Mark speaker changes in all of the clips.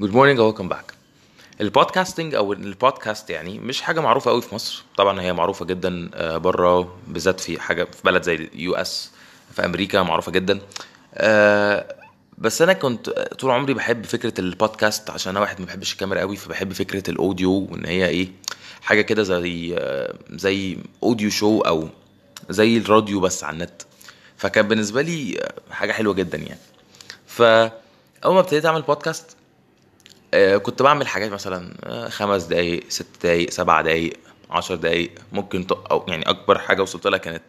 Speaker 1: good morning welcome back ال podcasting أو البودكاست يعني مش حاجة معروفة قوي في مصر. طبعا هي معروفة جدا بره بالذات في حاجة في بلد زي ال US في أمريكا معروفة جدا. آه، بس أنا كنت طول عمري بحب فكرة البودكاست عشان أنا واحد ما بحبش الكاميرا قوي فبحب فكرة ال audio وإن هي إيه حاجة كده زي آه، زي audio show أو زي الراديو بس على النت. فكان بالنسبة لي آه، حاجة حلوة جدا يعني. فاول ما ابتديت أعمل بودكاست آه، كنت بعمل حاجات مثلا آه، خمس دقايق ست دقايق سبع دقايق عشر دقايق ممكن. أو يعني أكبر حاجة وصلت لها كانت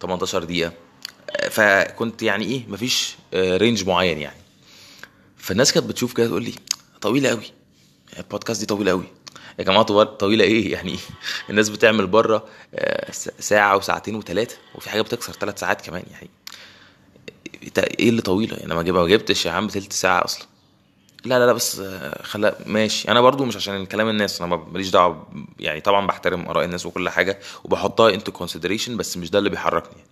Speaker 1: 18 دقيقة. آه، فكنت يعني إيه مفيش آه، range معين يعني. فالناس كانت بتشوف كده تقول لي طويلة قوي البودكاست دي طويلة قوي يا جماعة طوال- طويلة إيه؟ يعني الناس بتعمل بره آه، س- ساعة وساعتين وثلاثه وفي حاجة بتكسر ثلاث ساعات كمان يعني. إيه اللي طويلة؟ يعني ما جيب- ما جبتش يا عم تلت ساعة أصلا. لا لا لا بس آه، خلا ماشي. أنا برضو مش عشان كلام الناس أنا ماليش دعوة يعني طبعا بحترم آراء الناس وكل حاجة وبحطها into consideration بس مش ده اللي بيحركني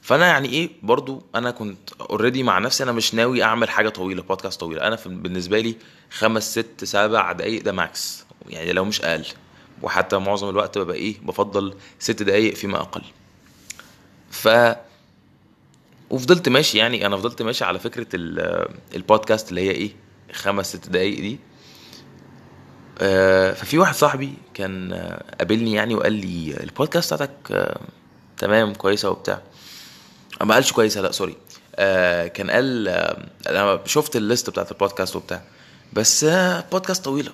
Speaker 1: فأنا يعني إيه برضو أنا كنت already مع نفسي أنا مش ناوي أعمل حاجة طويلة بودكاست طويلة. أنا بالنسبة لي خمس ست سبع دقايق ده max يعني لو مش أقل. وحتى معظم الوقت ببقى إيه بفضل ست دقايق فيما أقل. ف وفضلت ماشي يعني أنا فضلت ماشي على فكرة ال- البودكاست اللي هي إيه خمس ست دقايق دي. آه، ففي واحد صاحبي كان آه، قابلني يعني وقال لي البودكاست بتاعتك آه، تمام كويسة وبتاع. ما قالش كويسة لا sorry. كان قال أنا شفت ال list بتاعت البودكاست وبتاع بس بودكاست طويلة.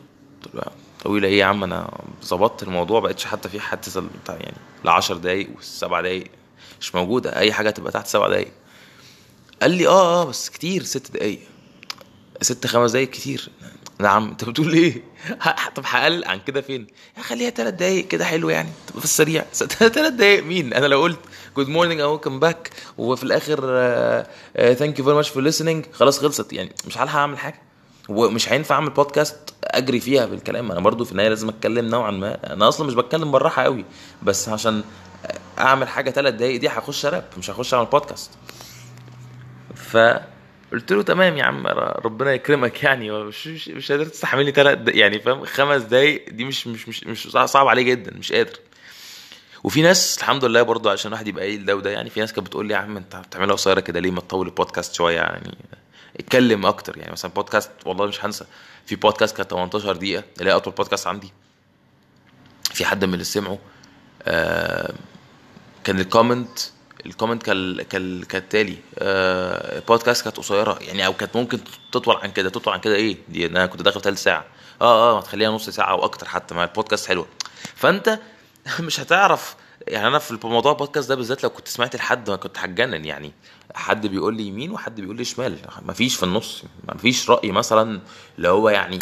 Speaker 1: طويلة إيه يا عم؟ أنا ظبطت الموضوع بقتش حتى في حتى يعني ل 10 دقايق والسبع دقايق مش موجودة. أي حاجة تبقى تحت سبع دقايق. قال لي آه آه بس كتير ست دقايق. ست خمس دقايق كتير. نعم. انت بتقول إيه؟ طب هقل عن كده فين؟ خليها ثلاث دقايق كده حلو يعني. تبقى في السريع. ثلاث دقايق مين؟ أنا لو قلت good morning أو welcome back وفي الآخر thank you very much for listening. خلاص خلصت. يعني مش هلحق أعمل حاجة. ومش هينفع أعمل بودكاست أجري فيها بالكلام. أنا برضو في النهاية لازم أتكلم نوعا ما. أنا أصلا مش بتكلم بالراحة قوي بس عشان أعمل حاجة ثلاث دقايق دي هخش راب مش هخش أعمل بودكاست فقلت له تمام يا عم ربنا يكرمك يعني. مش مش, مش قادر تستحملني ثلاث يعني فاهم خمس دقايق دي مش مش مش مش صعب عليه جدا مش قادر. وفي ناس الحمد لله برضو عشان الواحد يبقى قايل ده وده يعني في ناس كانت بتقول لي يا عم انت بتعملها قصيرة كده ليه ما تطول البودكاست شوية يعني؟ اتكلم أكتر يعني مثلا بودكاست والله مش هنسى في بودكاست كانت 18 دقيقة اللي هي أطول بودكاست عندي. في حد من اللي سمعه آه كان ال comment ال comment كال كال كالتالي آه البودكاست كانت قصيرة. يعني أو كانت ممكن تطول عن كده. تطول عن كده إيه؟ دي أنا كنت داخل ثلث ساعة. آه آه ما تخليها نص ساعة أو أكتر حتى. ما البودكاست حلوة. فأنت مش هتعرف. يعني أنا في موضوع البودكاست ده بالذات لو كنت سمعت لحد ما كنت هتجنن يعني حد بيقول لي يمين وحد بيقول لي شمال. مفيش في النص. مفيش رأي مثلا اللي هو يعني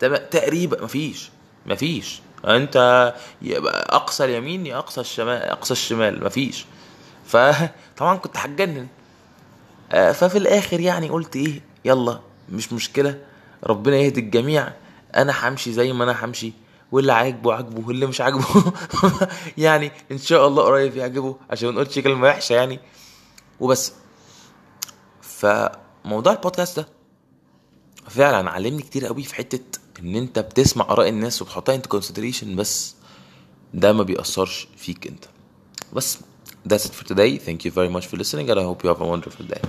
Speaker 1: تم- تقريبا. مفيش مفيش أنت يبقى أقصى اليمين يا أقصى الشمال أقصى الشمال. مفيش فطبعا كنت هتجنن. آه، ففي الآخر يعني قلت إيه يلا مش مشكلة ربنا يهدي الجميع. أنا همشي زي ما أنا همشي. واللي عاجبه عاجبه واللي مش عاجبه يعني إن شاء الله قريب يعجبه عشان ما نقولش كلمة وحشة يعني. وبس. فموضوع البودكاست ده فعلا علمني كتير قوي في حتة إن أنت بتسمع آراء الناس وبتحطها انت كونسيدريشن بس ده ما بيأثرش فيك أنت. بس. That's it for today. Thank you very much for listening and I hope you have a wonderful day